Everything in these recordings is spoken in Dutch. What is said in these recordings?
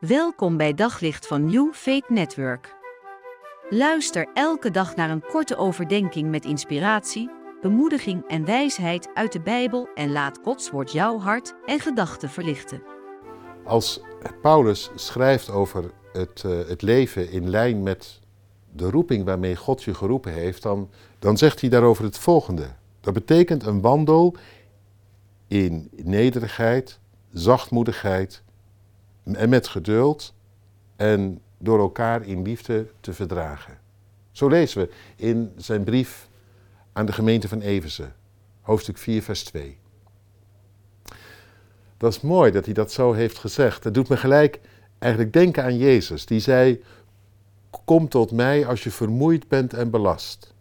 Welkom bij Daglicht van New Faith Network. Luister elke dag naar een korte overdenking met inspiratie, bemoediging en wijsheid uit de Bijbel en laat Gods woord jouw hart en gedachten verlichten. Als Paulus schrijft over het, uh, het leven in lijn met de roeping waarmee God je geroepen heeft, dan, dan zegt hij daarover het volgende. Dat betekent een wandel in nederigheid, zachtmoedigheid en met geduld en door elkaar in liefde te verdragen. Zo lezen we in zijn brief aan de gemeente van Eversen, hoofdstuk 4, vers 2. Dat is mooi dat hij dat zo heeft gezegd. Dat doet me gelijk eigenlijk denken aan Jezus, die zei: Kom tot mij als je vermoeid bent en belast.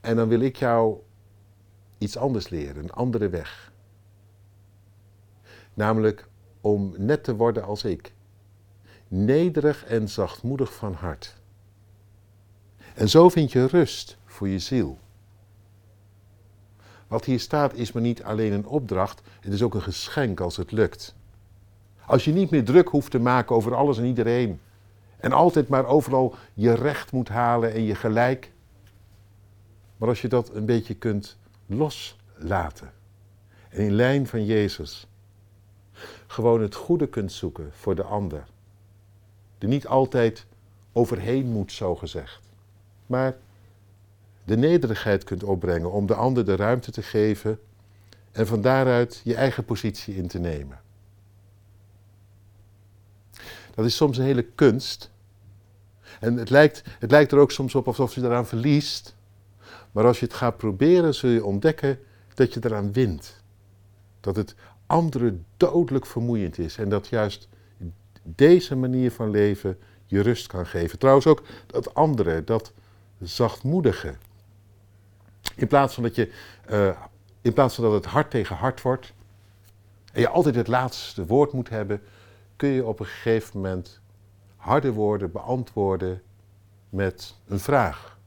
En dan wil ik jou iets anders leren, een andere weg. Namelijk om net te worden als ik. Nederig en zachtmoedig van hart. En zo vind je rust voor je ziel. Wat hier staat is maar niet alleen een opdracht, het is ook een geschenk als het lukt. Als je niet meer druk hoeft te maken over alles en iedereen. En altijd maar overal je recht moet halen en je gelijk. Maar als je dat een beetje kunt loslaten. En in lijn van Jezus gewoon het goede kunt zoeken voor de ander. Er niet altijd overheen moet, zo gezegd. Maar de nederigheid kunt opbrengen om de ander de ruimte te geven en van daaruit je eigen positie in te nemen. Dat is soms een hele kunst. En het lijkt, het lijkt er ook soms op alsof je eraan verliest. Maar als je het gaat proberen, zul je ontdekken dat je eraan wint. Dat het anderen dodelijk vermoeiend is. En dat juist deze manier van leven je rust kan geven. Trouwens ook dat andere, dat zachtmoedige. In plaats van dat, je, uh, in plaats van dat het hart tegen hart wordt en je altijd het laatste woord moet hebben, kun je op een gegeven moment harde woorden beantwoorden met een vraag.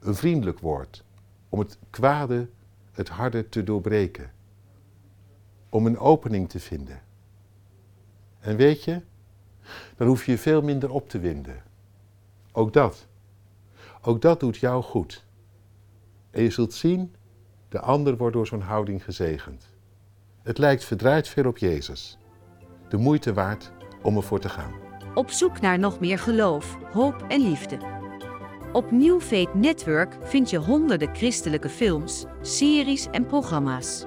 Een vriendelijk woord. Om het kwade, het harde te doorbreken om een opening te vinden. En weet je, dan hoef je je veel minder op te winden. Ook dat. Ook dat doet jou goed. En je zult zien, de ander wordt door zo'n houding gezegend. Het lijkt verdraaid veel op Jezus. De moeite waard om ervoor te gaan. Op zoek naar nog meer geloof, hoop en liefde. Op New Network vind je honderden christelijke films, series en programma's.